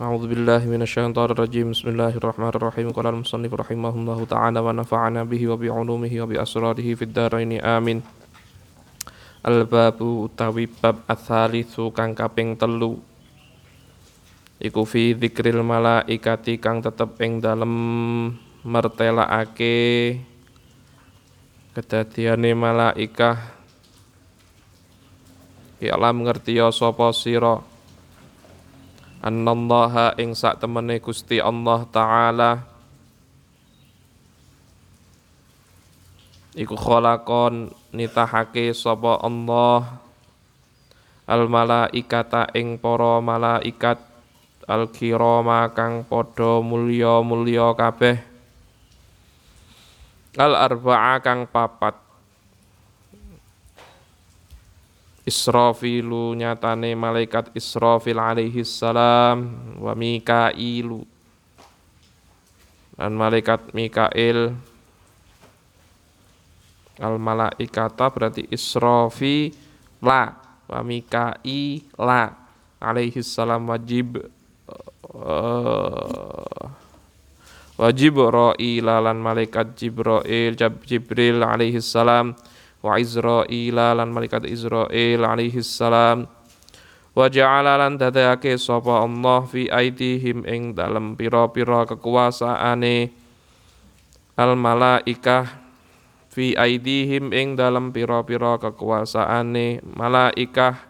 A'udzu billahi minasyaitonir rajim. Bismillahirrahmanirrahim. Qala al-musannif rahimahullahu ta'ala wa nafa'ana bihi wa bi 'ulumihi wa bi asrarihi fid. Amin. Al-babu utawi bab atsalitsu kang kaping iku fi dzikril malaikati kang tetep ing dalem kedadiane malaikah Ya alam ngertiya sapa sira annallaha ing sak temene Gusti Allah taala. Iku kholakon nitahake sapa Allah al malaikata ing para malaikat al kirama kang padha mulya-mulya kabeh al arba'a kang papat Israfilu nyatane malaikat Israfil alaihi salam wa Mikailu. Dan malaikat Mikail al malaikata berarti Israfi la wa Mikaila alaihi salam wajib uh, wajib Jibril lan malaikat Jibril Jibril alaihi salam wa Izraila lan malaikat Israil alaihi salam. Wa ja'ala lan dadake sapa Allah fi aidihim ing dalem pira-pira kekuasaane. Al malaikah fi aidihim ing dalem pira-pira kekuasaane. Malaikah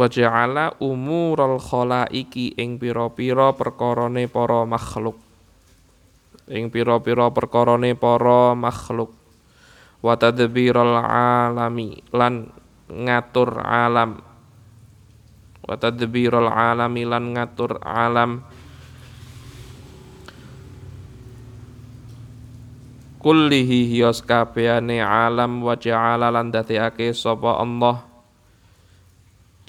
wa ja'ala umural khalaiki ing pira-pira perkarane para makhluk. Ing pira-pira perkarane para makhluk. Wa tadbiral alami lan ngatur alam. Wa tadbiral alami lan ngatur alam. Kullihi hiyas kabehane alam wa ja'ala lan dadekake sapa Allah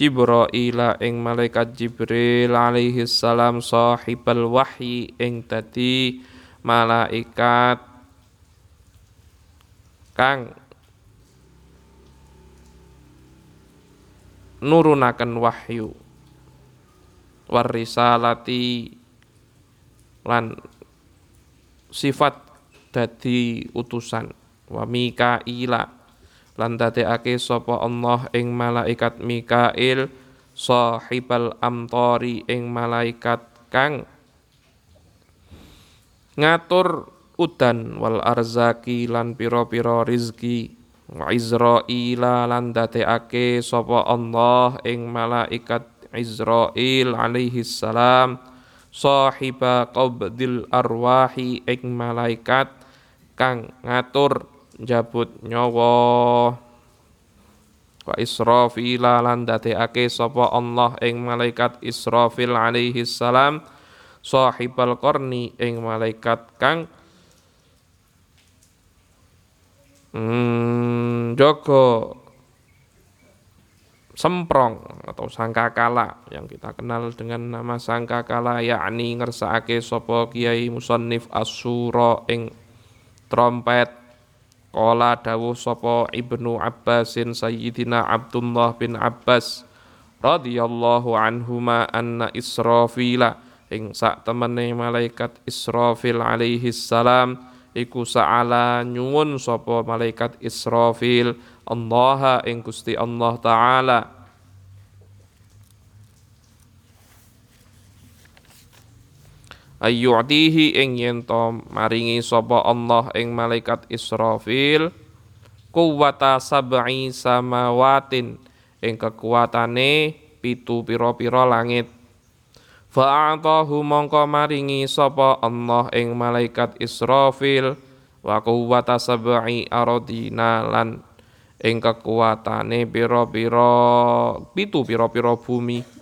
Jibril ing malaikat Jibril alaihi salam sahibal wahyi ing dadi malaikat kang nurunaken wahyu warisalati lan sifat dadi utusan wa mikaila lan dadekake sapa Allah ing malaikat Mikail sahibal amtori ing malaikat kang ngatur udan wal arzaki lan pira-pira rizki. Wa Izraila lan dadekake sapa Allah ing malaikat Izrail alaihi salam sahiba qabdil arwahi ing malaikat kang ngatur jabut nyawa. Wa Israfila lan dadekake sapa Allah ing malaikat Israfil alaihi salam sahibal qarni ing malaikat kang hmm, Joko semprong atau sangkakala yang kita kenal dengan nama sangkakala yakni ngersakake sapa kiai musannif asura ing trompet Qala dawuh sapa Ibnu Abbasin Sayyidina Abdullah bin Abbas radhiyallahu anhuma anna Israfila ing sak temene malaikat Israfil alaihi salam iku sa'ala nyuwun sapa malaikat Israfil Allah ing Gusti Allah taala ayyu'tihi ing yen maringi sapa Allah ing malaikat Israfil. Kuwata sab'i samawatin ing kekuatane pitu pira-pira langit. Fa'atahu mongko maringi sapa Allah ing malaikat Israfil. Wa kuwata sab'i aradina lan ing kekuatane pira-pira pitu pira-pira bumi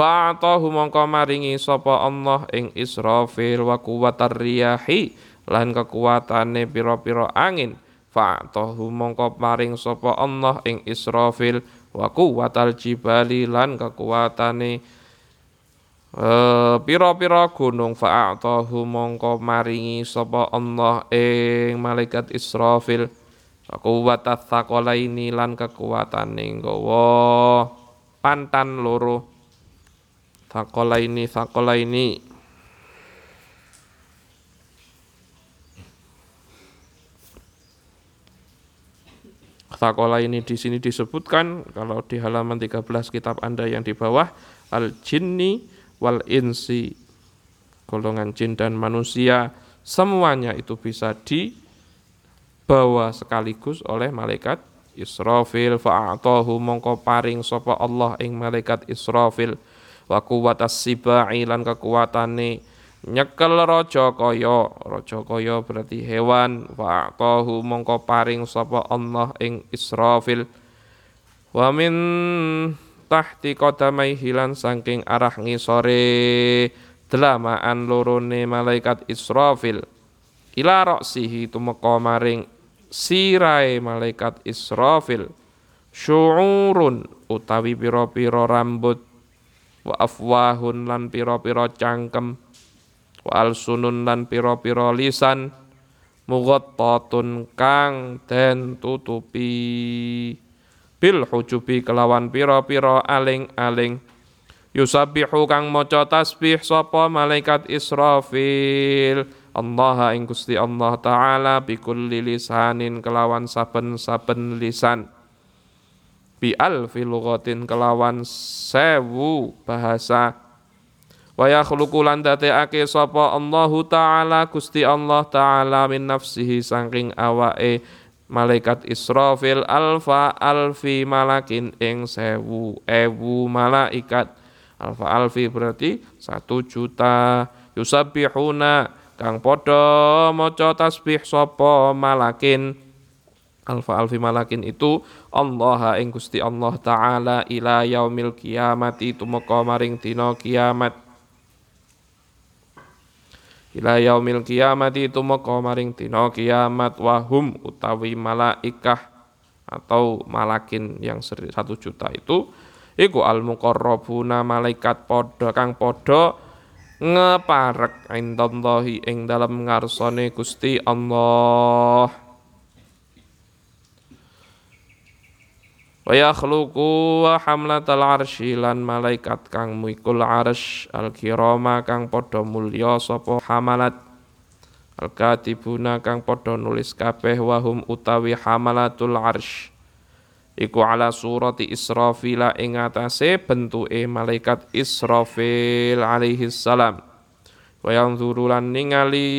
Fa'atahu mongko maringi sapa Allah ing Israfil wa kuwatar riyahi lan kekuatane pira-pira angin. Fa'atahu mongko maring sapa Allah ing Israfil wa kuwatal jibali lan kekuatane Eh, pira-pira gunung fa'atahu mongko maringi sapa Allah ing malaikat Israfil kuwata ini lan kekuatane nggawa pantan loro ini ini. Takola ini di sini disebutkan kalau di halaman 13 kitab Anda yang di bawah al jinni wal insi. Golongan jin dan manusia semuanya itu bisa dibawa sekaligus oleh malaikat Israfil. Fa'atahu mongko paring sapa Allah ing malaikat Israfil wa quwwatas sibai lan kekuatane. Nyekel raja kaya raja kaya berarti hewan. Fa'atahu mongko paring sapa Allah ing Israfil. Wa min tahti qadamai hilan saking arah ngisore delamaan lorone malaikat Israfil. Ila roksihi tumeka maring sirai malaikat Israfil. Syu'urun utawi pira-pira rambut wa afwahun lan pira-pira cangkem. Wa alsunun lan pira-pira lisan. Mughattatun kang den tutupi. Bil hujubi kelawan pira-pira aling-aling. Yusabihu kang maca tasbih sapa malaikat Israfil. Allah ing Gusti Allah taala bikulli lisanin kelawan saben-saben lisan bi alfi lughatin kelawan sewu bahasa. Wa yakhluqu lan dadekake sapa Allah taala Gusti Allah taala min nafsihi saking awake malaikat Israfil alfa alfi malakin ing sewu ewu malaikat. Alfa alfi berarti satu juta. Yusabihuna kang podo maca tasbih sopo malakin alfa alfi malakin itu Allah ing Gusti Allah taala ila yaumil kiamati tumeka maring dina kiamat. Ila yaumil kiamati tumeka maring dina kiamat wahum utawi malaikah atau malakin yang satu juta itu iku al muqarrabuna malaikat padha kang padha ngeparek indallahi ing dalem ngarsane Gusti Allah wa yakhluqu wa hamlatal arsy lan malaikat kang mikul arsy al kirama kang padha mulya sapa hamalat al katibuna kang padha nulis kabeh wahum utawi hamalatul arsy. Iku ala surati Israfil ing atase bentuke malaikat Israfil alaihi salam. Wa yanzuru lan ningali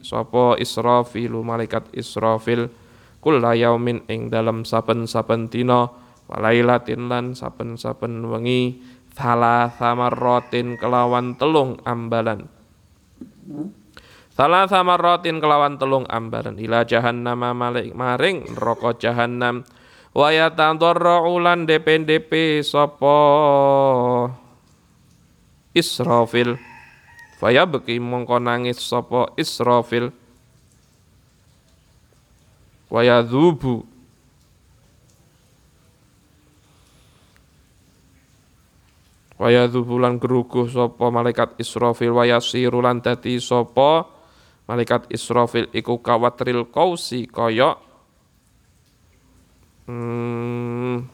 sapa Israfil malaikat Israfil kulla yaumin ing dalam saben-saben dina walailatin lan saben-saben wengi salah samarrotin kelawan telung ambalan. Salah samarrotin kelawan telung ambalan. Ila jahannam malik maring neraka jahannam. Wa yatandarru ulan DP-DP sapa Israfil. Faya beki mongko nangis sapa Israfil wa yadhubu wa yadhubu lan geruguh sapa malaikat Israfil wa yasiru lan dadi sapa malaikat Israfil iku kawatril kausi kaya hmm,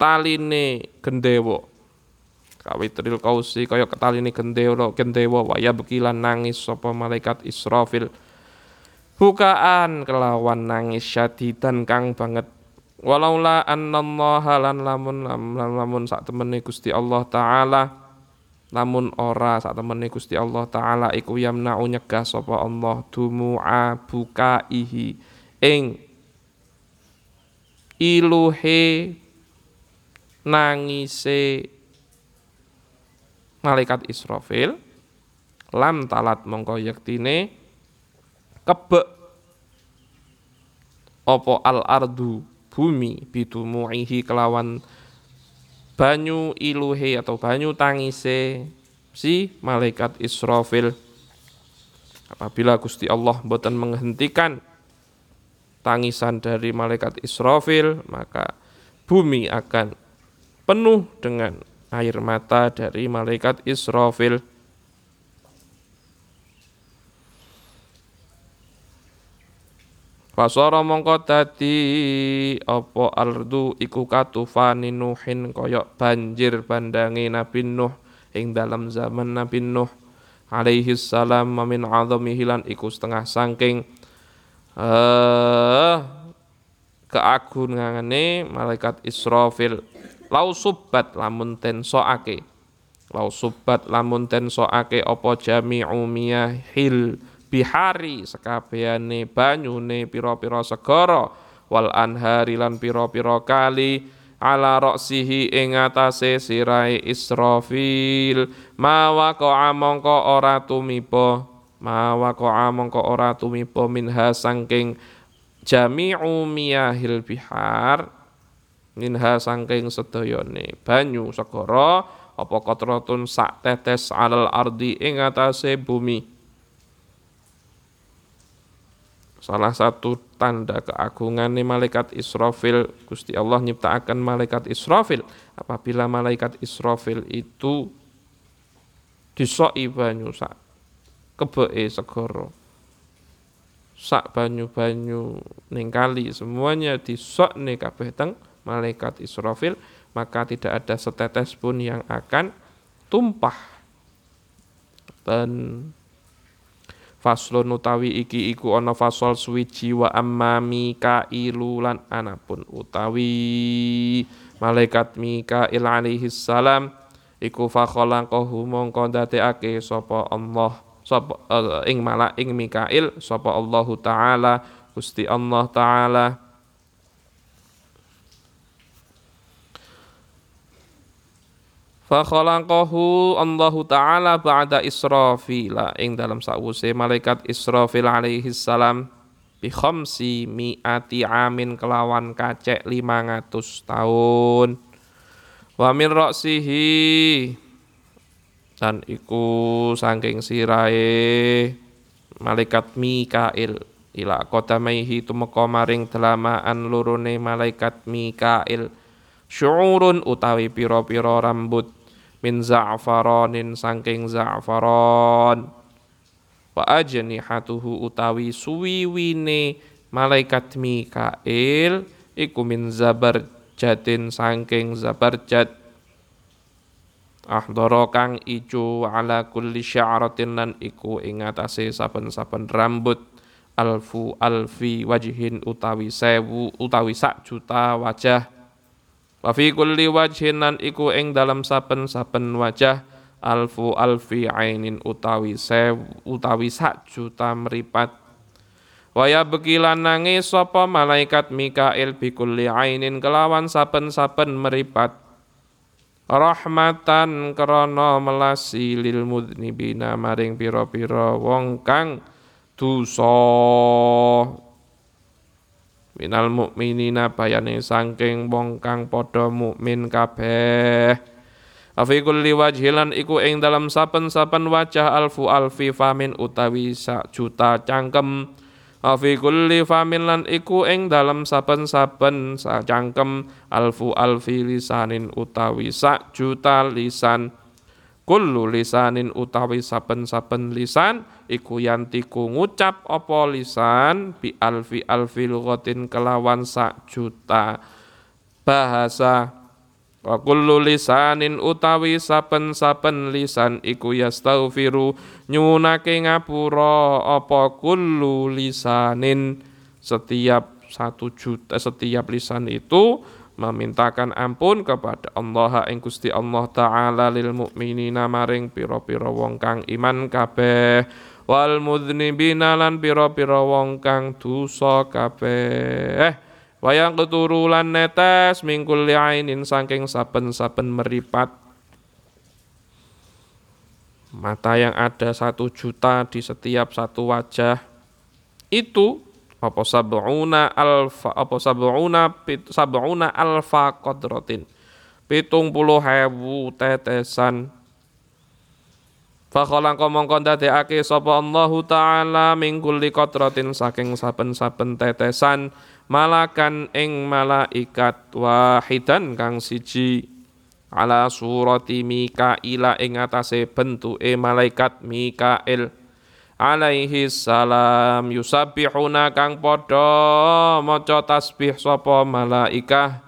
taline gendewa kawitril kausi kaya ketaline gendewa gendewa waya bekilan nangis sapa malaikat Israfil. Bukaan kelawan nangis syadidan kang banget. Walaula annallaha lan lamun lamun sak temene Gusti Allah taala. Lamun ora sak temene Gusti Allah taala iku yamna'u nyegah sapa Allah dumu'a bukaihi. Ing iluhe nangise malaikat Israfil lam talat mongko yektine kebek. Opo al ardu bumi bidumuihi kelawan banyu iluhe atau banyu tangise si malaikat Israfil? Apabila Gusti Allah boten menghentikan tangisan dari malaikat Israfil, maka bumi akan penuh dengan air mata dari malaikat Israfil. Fasara mongko dadi apa ardu iku katufani Nuhin koyok banjir bandangi Nabi Nuh ing dalam zaman Nabi Nuh alaihi salam min azamihi lan iku setengah saking eh keagungane malaikat Israfil lau subat lamun ten soake. Lau subat lamun ten soake apa jami'u miyahil bihari sekabehane banyune pira-pira segara wal anhari lan pira-pira kali ala roksihi ing atase sirai Israfil. Mawa qa'a mongko ora tumiba mawa qa'a mongko ora tumiba minha sangking jami'u miyahil bihar minha sangking sedayane. Banyu segara apa katratun sak tetes alal ardi ing atase bumi? Salah satu tanda keagungan malaikat Israfil Gusti Allah nyiptakan malaikat Israfil. Apabila malaikat Israfil itu disoki banyu sak kebee segoro sak banyu-banyu ning kali semuanya disok nih kabeh teng malaikat Israfil maka tidak ada setetes pun yang akan tumpah. Dan Faslun utawi iki iku ana fasal suwiji wa amma Mikail lan anapun. Utawi malaikat Mikail alaihi salam iku fa khalaqahu mongko ndadekake sapa Allah sapa uh, ing malak ing Mikail sapa Allah taala Gusti Allah taala Fa khalaqahu Allah taala ba'da Israfil ing dalam sawuse malaikat Israfil alaihi salam bi khamsi mi'ati amin kelawan kacek 500 tahun. Wa min ra'sihi. Dan iku saking sirahe malaikat Mikail. Ila qadamaihi tumeka maring delamaan lurune malaikat Mikail. Syu'urun utawi pira-pira rambut min za'faronin sangking za'faron. Wa ajnihatuhu utawi suwiwine malaikat Mikail iku min zabarjatin sangking zabarjat. Ahdara kang ijo ala kulli sya'ratin lan iku ing atase saben-saben rambut. Alfu alfi wajhin utawi sewu utawi sak juta wajah Wa fi kulli wajhin lan iku ing dalam saben-saben wajah alfu alfi ainin utawi sew utawi sak juta meripat Waya bekilan nangis sapa malaikat Mikail bikulli ainin kelawan saben-saben meripat rahmatan krana melasi lil mudnibina maring pira-pira wong kang dosa minal mukminina bayane saking wong kang padha mukmin kabeh. Afi kulli wajhilan iku ing dalam saben-saben wajah alfu alfi famin utawi sak juta cangkem. Afi kulli famin lan iku ing dalam saben-saben sak cangkem alfu alfi lisanin utawi sak juta lisan kullu lisanin utawi saben-saben lisan iku yantiku ngucap apa lisan? Bi alfi alfi lughatin kelawan sak juta. Bahasa wa kullu lisanin utawi saben-saben lisan iku yastaghfiru nyunake ngapura apa kullu lisanin? Setiap satu juta setiap lisan itu memintakan ampun kepada Allah ing Gusti Allah taala lil mukminina maring pira-pira wong kang iman kabeh. Wal mudznibina lan pira-pira wong kang dosa kabeh. Wayang keturulan netes mingkul ainin saking saben-saben meripat. Mata yang ada satu juta di setiap satu wajah itu apa sab'una alfa apa sab'una sab'una alfa qadratin. Pitung puluh hewu tetesan. Fa khalaqa mongko ndadekake sapa Allahu taala min kulli qatratin saking saben-saben tetesan malakan ing malaikat wahidan kang siji. Ala surati Mikaila ing atase bentuke malaikat Mikail alaihi salam. Yusabbihuna kang padha maca tasbih sapa malaikah.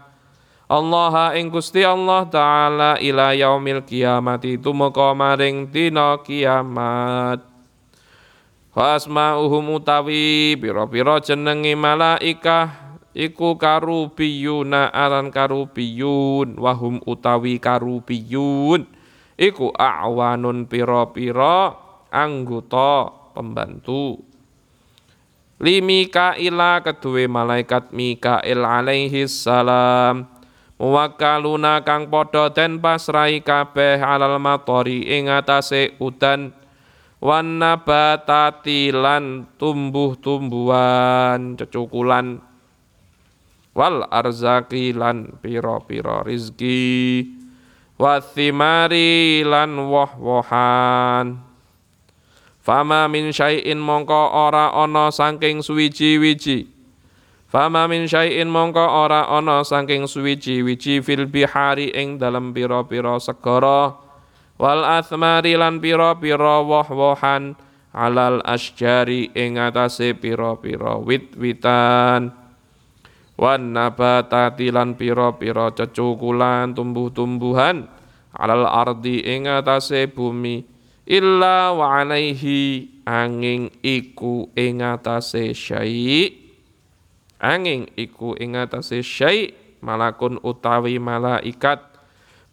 Allah ing Gusti Allah taala ila yaumil kiamati. Tumeka maring dina kiamat. Wasma'uhum utawi pira-pira jenenge malaikah. Iku karubiyuna aran karubiyun. Wahum utawi karubiyun. Iku awanun pira-pira anggota pembantu. Limikaila kedue malaikat Mikail alaihi salam. Muwakkaluna kang padha den pasrai kabeh alal matori ing atase udan. Wan nabatati lan tumbuh-tumbuhan cecukulan. Wal arzaki lan pira-pira rizki. Wathimari lan woh-wohan fama min syai'in mongko ora ana saking suwiji-wiji. Fama min syai'in mongko ora ana saking suwiji-wiji. Fil bihari ing dalem pira-pira segara. Wal athmari lan pira-pira woh-wohan alal asjari ing atase pira-pira wit-witan. Wan nabatati lan pira-pira cecukulan tumbuh-tumbuhan alal ardi ing atase bumi illa wa alaihi angin iku ing atase syai' angin iku ing atase syai malakun utawi malaikat.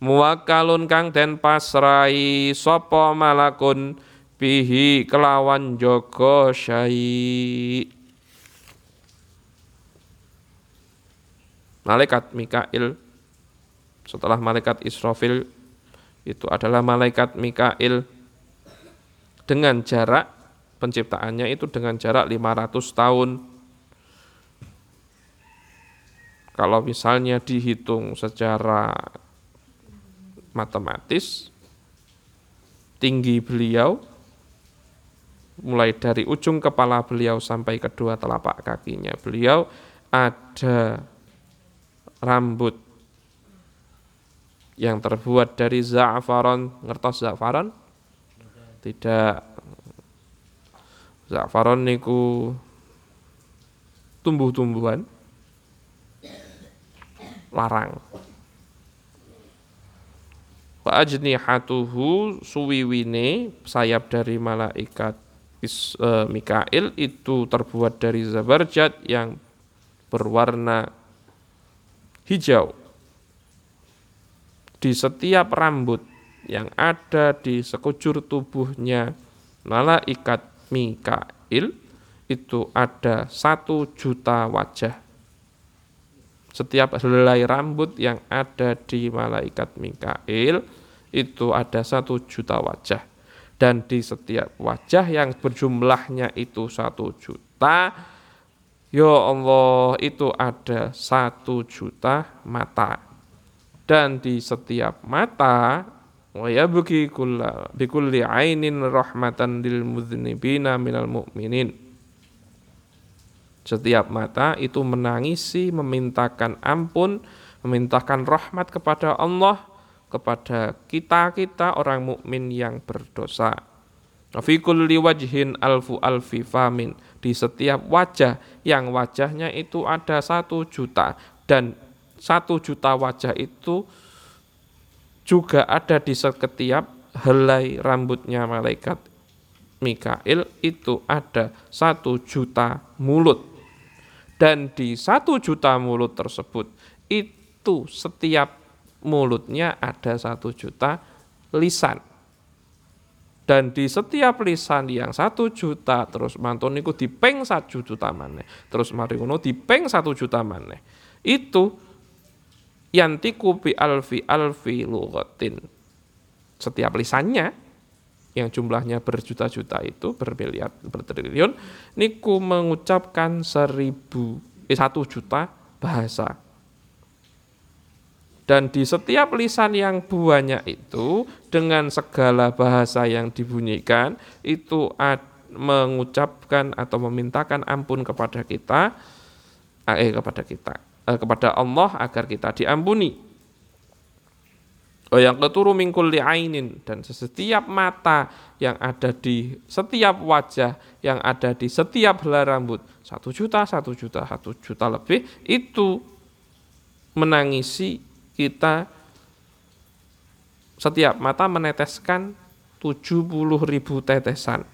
Muwakkalun kang den pasrai sapa malakun? Bihi kelawan jaga syai. Malaikat Mikail. Setelah malaikat Israfil itu adalah malaikat Mikail dengan jarak penciptaannya itu dengan jarak 500 tahun. Kalau misalnya dihitung secara matematis, tinggi beliau mulai dari ujung kepala beliau sampai kedua telapak kakinya beliau ada rambut yang terbuat dari za'faron. Ngertos za'faron tidak za'faron niku tumbuh-tumbuhan larang. Wa ajnihatuhu suwiwine sayap dari malaikat e, Mikail itu terbuat dari zabarjat yang berwarna hijau. Di setiap rambut yang ada di sekujur tubuhnya malaikat Mikail itu ada satu juta wajah. Setiap helai rambut yang ada di malaikat Mikail itu ada satu juta wajah. Dan di setiap wajah yang berjumlahnya itu satu juta ya Allah itu ada satu juta mata. Dan di setiap mata wa yabki bikulli ainin rahmatan lil mudznibina minal mu'minin setiap mata itu menangisi, memintakan ampun, memintakan rahmat kepada Allah, kepada kita-kita orang mukmin yang berdosa. Fi kulli wajhin alfu alfi famin. Di setiap wajah yang wajahnya itu ada satu juta. Dan satu juta wajah itu juga ada di setiap helai rambutnya malaikat Mikail itu ada satu juta mulut. Dan di satu juta mulut tersebut itu setiap mulutnya ada satu juta lisan. Dan di setiap lisan yang satu juta terus mantun niku dipeng satu juta mana Terus mari ngono dipeng satu juta mana Itu yantiku bi alfi alfi lugatin. Setiap lisannya yang jumlahnya berjuta-juta itu bermiliar bertriliun niku mengucapkan seribu eh, satu juta bahasa Dan di setiap lisan yang banyak itu dengan segala bahasa yang dibunyikan itu mengucapkan atau memintakan ampun kepada kita eh kepada kita kepada Allah agar kita diampuni. Oh yang keturu mingkul ainin dan setiap mata yang ada di setiap wajah yang ada di setiap helai rambut satu juta satu juta satu juta lebih itu menangisi kita setiap mata meneteskan 70 ribu tetesan.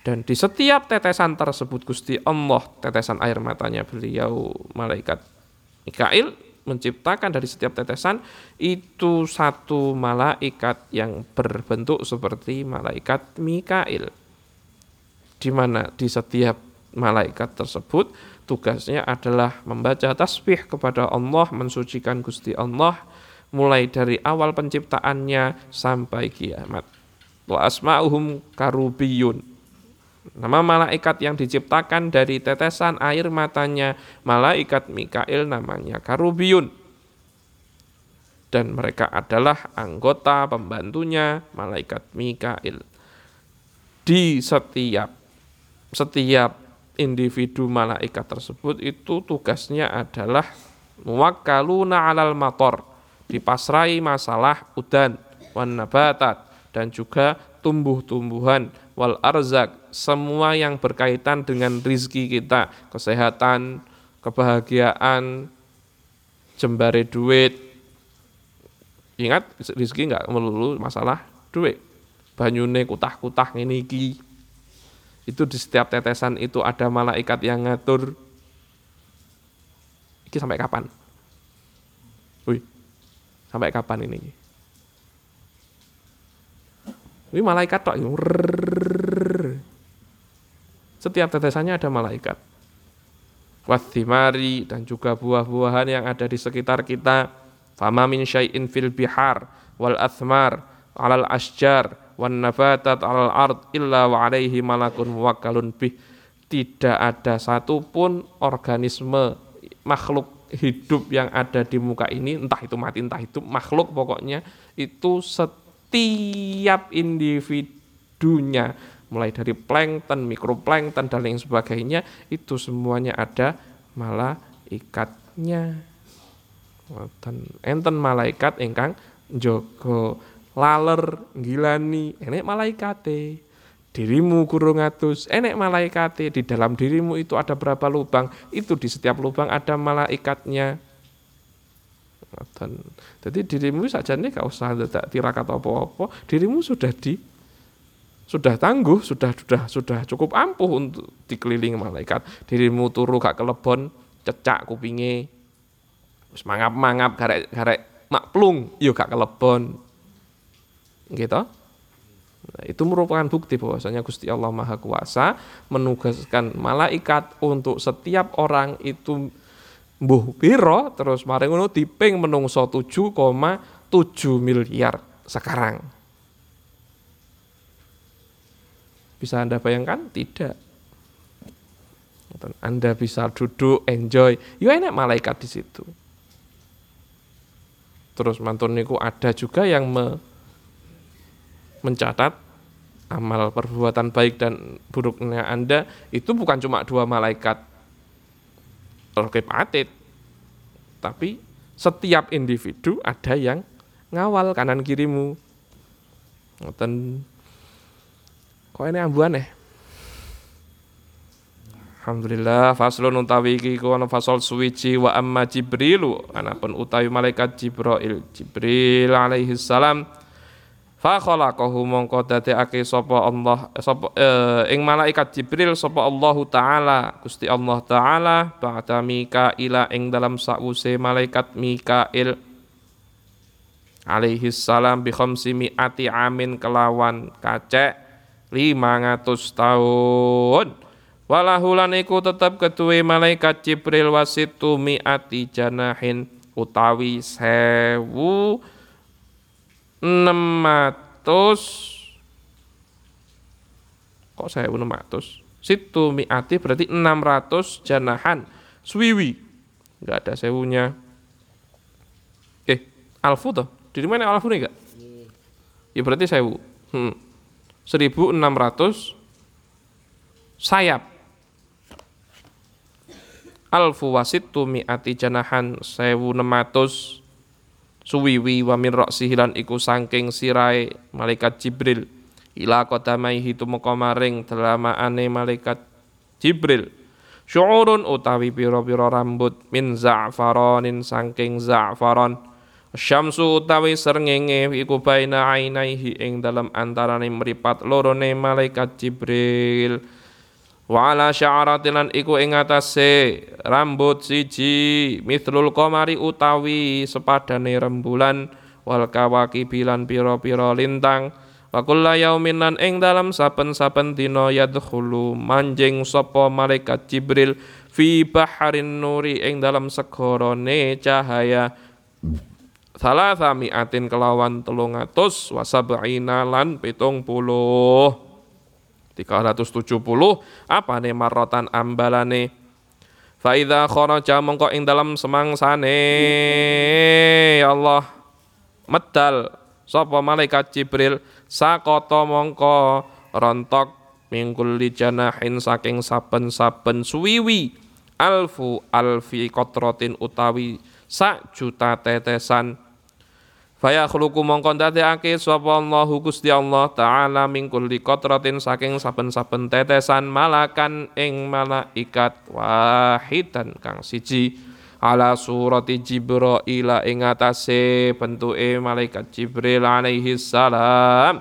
Dan di setiap tetesan tersebut Gusti Allah, tetesan air matanya beliau malaikat Mikail menciptakan dari setiap tetesan itu satu malaikat yang berbentuk seperti malaikat Mikail. Di mana di setiap malaikat tersebut tugasnya adalah membaca tasbih kepada Allah, mensucikan Gusti Allah mulai dari awal penciptaannya sampai kiamat. Wa asma'uhum karubiyun. Nama malaikat yang diciptakan dari tetesan air matanya malaikat Mikail namanya karubiyun. Dan mereka adalah anggota pembantunya malaikat Mikail. Di setiap setiap individu malaikat tersebut itu tugasnya adalah muwakkaluna alal mator dipasrai masalah udan wan nabatat dan juga tumbuh-tumbuhan wal arzak semua yang berkaitan dengan rizki kita kesehatan kebahagiaan jembare duit ingat rizki nggak melulu masalah duit banyune kutah-kutah ini iki itu di setiap tetesan itu ada malaikat yang ngatur ini sampai kapan? Wih, sampai kapan ini? Ini malaikat tok. Setiap tetesannya ada malaikat. Wathimari dan juga buah-buahan yang ada di sekitar kita. Fama min syai'in fil bihar wal athmar alal asjar wan nabatat alal ard illa wa alaihi malakun muwakkalun bih tidak ada satupun organisme makhluk hidup yang ada di muka ini entah itu mati entah itu makhluk pokoknya itu setiap individunya mulai dari plankton, mikroplankton dan lain sebagainya itu semuanya ada malaikatnya. Enten malaikat ingkang jogo laler gilani enek malaikate. Dirimu kurung atus enek malaikate. Di dalam dirimu itu ada berapa lubang? Itu di setiap lubang ada malaikatnya dan jadi dirimu saja nih gak usah tidak tirakat apa-apa. Dirimu sudah di sudah tangguh sudah sudah sudah cukup ampuh untuk dikelilingi malaikat. Dirimu turu gak kelebon cecak kupinge. Mangap mangap garek garek makplung yuk gak kelebon. Gitu Nah, itu merupakan bukti bahwasanya Gusti Allah Maha Kuasa menugaskan malaikat untuk setiap orang itu mbuh piro terus mari ngono diping menungso 7,7 miliar sekarang. Bisa Anda bayangkan? Tidak. Anda bisa duduk, enjoy. Ya enak malaikat di situ. Terus mantun niku ada juga yang me, mencatat amal perbuatan baik dan buruknya Anda itu bukan cuma dua malaikat rokib atid tapi setiap individu ada yang ngawal kanan kirimu. Ngoten. Kok ini ambuan ya? Alhamdulillah faslun utawi iki ku ana fasal suwiji wa amma Jibrilu. Anapun utawi malaikat Jibril Jibril alaihi salam Fa khalaqahu mongko dadekake sapa Allah sapa eh, ing malaikat Jibril sapa Allah taala Gusti Allah taala ba'da Mikail ing dalam sause malaikat Mikail alaihi salam bi khamsi amin kelawan kacek 500 tahun Walahulan iku tetep ketuwe malaikat Jibril wasitu mi'ati janahin utawi sewu 600 kok saya 600 situ miati berarti 600 janahan swiwi nggak ada sewunya oke Alfu toh. Di mana alfu nih gak? Ya berarti sewu. Hmm. 1600 sayap. Alfu wasittu mi'ati janahan sewu nematus suwiwi wa min roksihilan iku sangking sirai malaikat Jibril. Ila qadamaihi tumeka maring delamaane malaikat Jibril. Syu'urun utawi pira-pira rambut min za'faronin sangking za'faron. Syamsu utawi srengenge iku baina ainaihi ing dalam antarane mripat lorone malaikat Jibril wa ala sya'aratilan iku ing atase rambut siji mithlul qamari utawi sepadane rembulan wal kawaki bilan pira-pira lintang. Wa kullu yaumin lan ing dalam saben-saben dina yadkhulu manjing sapa malaikat Jibril fi baharin nuri ing dalam segorone cahaya. Salasa mi'atin kelawan telung atus lan pitung puluh 370 apa nih marotan ambalane? Faida kharaja mongko ing dalam semangsane. Ya Allah medal. Sapa malaikat Jibril? Sakoto mongko rontok mingkul li janahin saking saben-saben suwiwi. Alfu alfi kotrotin utawi sak juta tetesan Faya khuluku mongkon dadekake sapa Allahu Gusti Allah taala min kulli qatratin saking saben-saben tetesan malakan ing malaikat wahidan kang siji. Ala surati Jibril ing atase bentuke malaikat Jibril alaihi salam.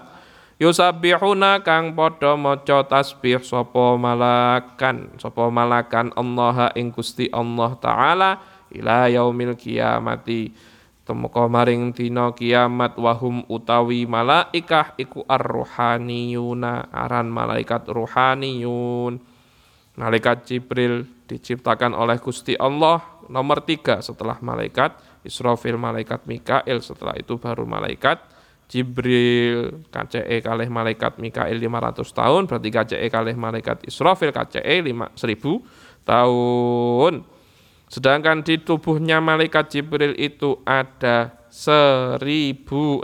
Yusabbihuna kang padha maca tasbih sapa malakan sapa malakan Allah ing Gusti Allah taala ila yaumil kiamati temeka maring dina kiamat wahum utawi malaikah iku ar-ruhaniyuna aran malaikat ruhaniyun. Malaikat Jibril diciptakan oleh Gusti Allah nomor tiga setelah malaikat Israfil malaikat Mikail setelah itu baru malaikat Jibril. KCE kalih malaikat Mikail 500 tahun berarti KCE kalih malaikat Israfil KCE 1000 tahun Sedangkan di tubuhnya malaikat Jibril itu ada 1600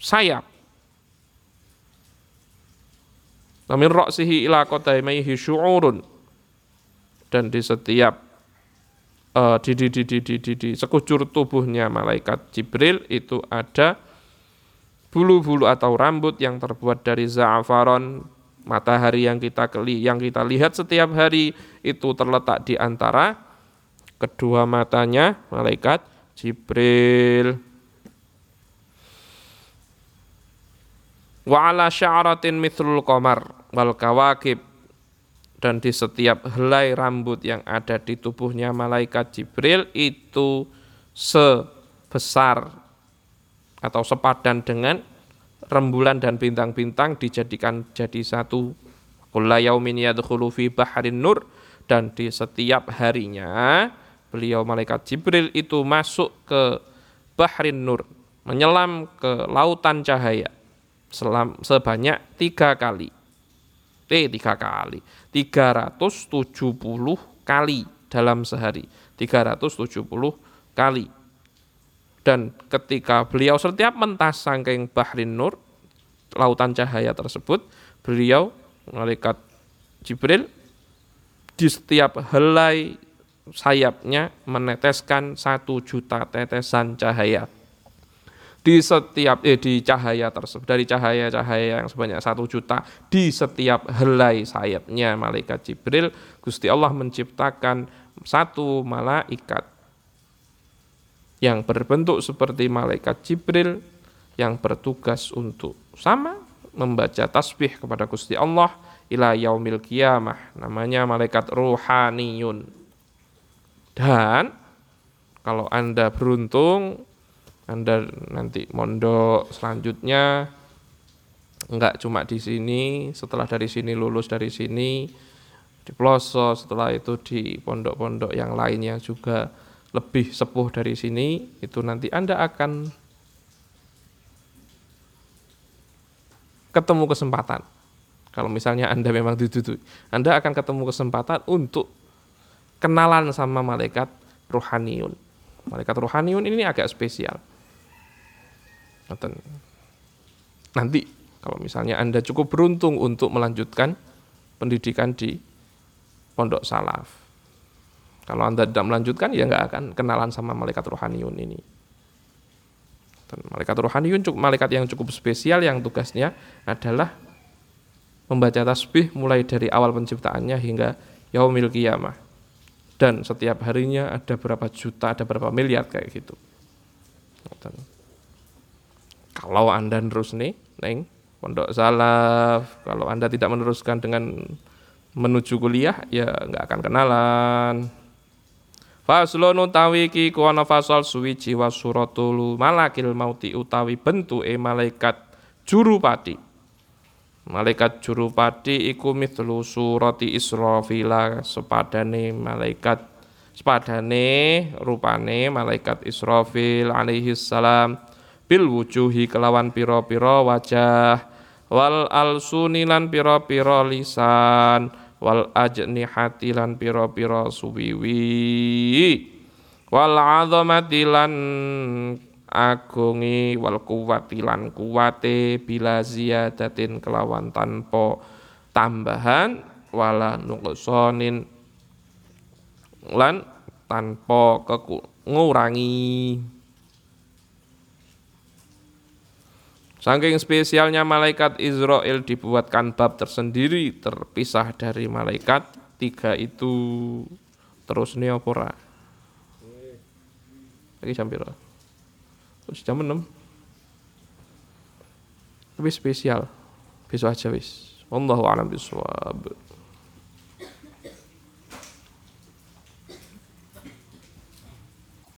sayap. Namin roksihi ila qadaimaihi syu'urun. Dan di setiap uh, di, di, di, di, di, di, di sekujur tubuhnya malaikat Jibril itu ada bulu-bulu atau rambut yang terbuat dari za'afaron Matahari yang kita yang kita lihat setiap hari itu terletak di antara kedua matanya malaikat Jibril. Wa ala sya'ratin mithlul qamar wal kawakib dan di setiap helai rambut yang ada di tubuhnya malaikat Jibril itu sebesar atau sepadan dengan rembulan dan bintang-bintang dijadikan jadi satu. Kulla yaumin yadkhulu fi bahrin nur dan di setiap harinya beliau malaikat Jibril itu masuk ke bahrin nur, menyelam ke lautan cahaya selam, sebanyak tiga kali. Eh, tiga kali. 370 kali dalam sehari. 370 kali dan ketika beliau setiap mentas sangking Bahrin Nur, lautan cahaya tersebut, beliau malaikat Jibril di setiap helai sayapnya meneteskan satu juta tetesan cahaya. Di setiap eh di cahaya tersebut dari cahaya-cahaya yang sebanyak satu juta di setiap helai sayapnya malaikat Jibril Gusti Allah menciptakan satu malaikat yang berbentuk seperti malaikat Jibril yang bertugas untuk sama membaca tasbih kepada Gusti Allah ila yaumil kiamah namanya malaikat ruhaniyun. Dan kalau Anda beruntung Anda nanti mondok selanjutnya enggak cuma di sini setelah dari sini lulus dari sini di pelosok setelah itu di pondok-pondok yang lainnya juga lebih sepuh dari sini, itu nanti Anda akan ketemu kesempatan. Kalau misalnya Anda memang ditutup, Anda akan ketemu kesempatan untuk kenalan sama malaikat ruhaniun. malaikat rohaniun ini agak spesial. Nanti kalau misalnya Anda cukup beruntung untuk melanjutkan pendidikan di pondok salaf. Kalau Anda tidak melanjutkan ya nggak akan kenalan sama malaikat rohaniun ini. Malaikat rohaniun malaikat yang cukup spesial yang tugasnya adalah membaca tasbih mulai dari awal penciptaannya hingga yaumil qiyamah. Dan setiap harinya ada berapa juta, ada berapa miliar kayak gitu. Kalau Anda terus nih, neng pondok salaf, kalau Anda tidak meneruskan dengan menuju kuliah ya nggak akan kenalan. Faslun utawi ki kuwana fasal suwiji wa suratul malakil mauti utawi bentuke malaikat juru pati. Malaikat juru pati iku mithlu surati Israfila sepadane malaikat sepadane rupane malaikat Israfil alaihi salam bil wujuhi kelawan piro-piro wajah wal alsuni lan piro-piro lisan wal ajnihati lan piro-piro suwiwi. Wal azamati lan agungi wal kuwati lan kuwate bila ziyadatin kelawan tanpa tambahan wala nuqsanin lan tanpa ngurangi Saking spesialnya malaikat Israel dibuatkan bab tersendiri terpisah dari malaikat tiga itu terus neopora. Lagi jam berapa? Jam 6. Tapi spesial. Besok aja wis. Wallahu a'lam bishawab.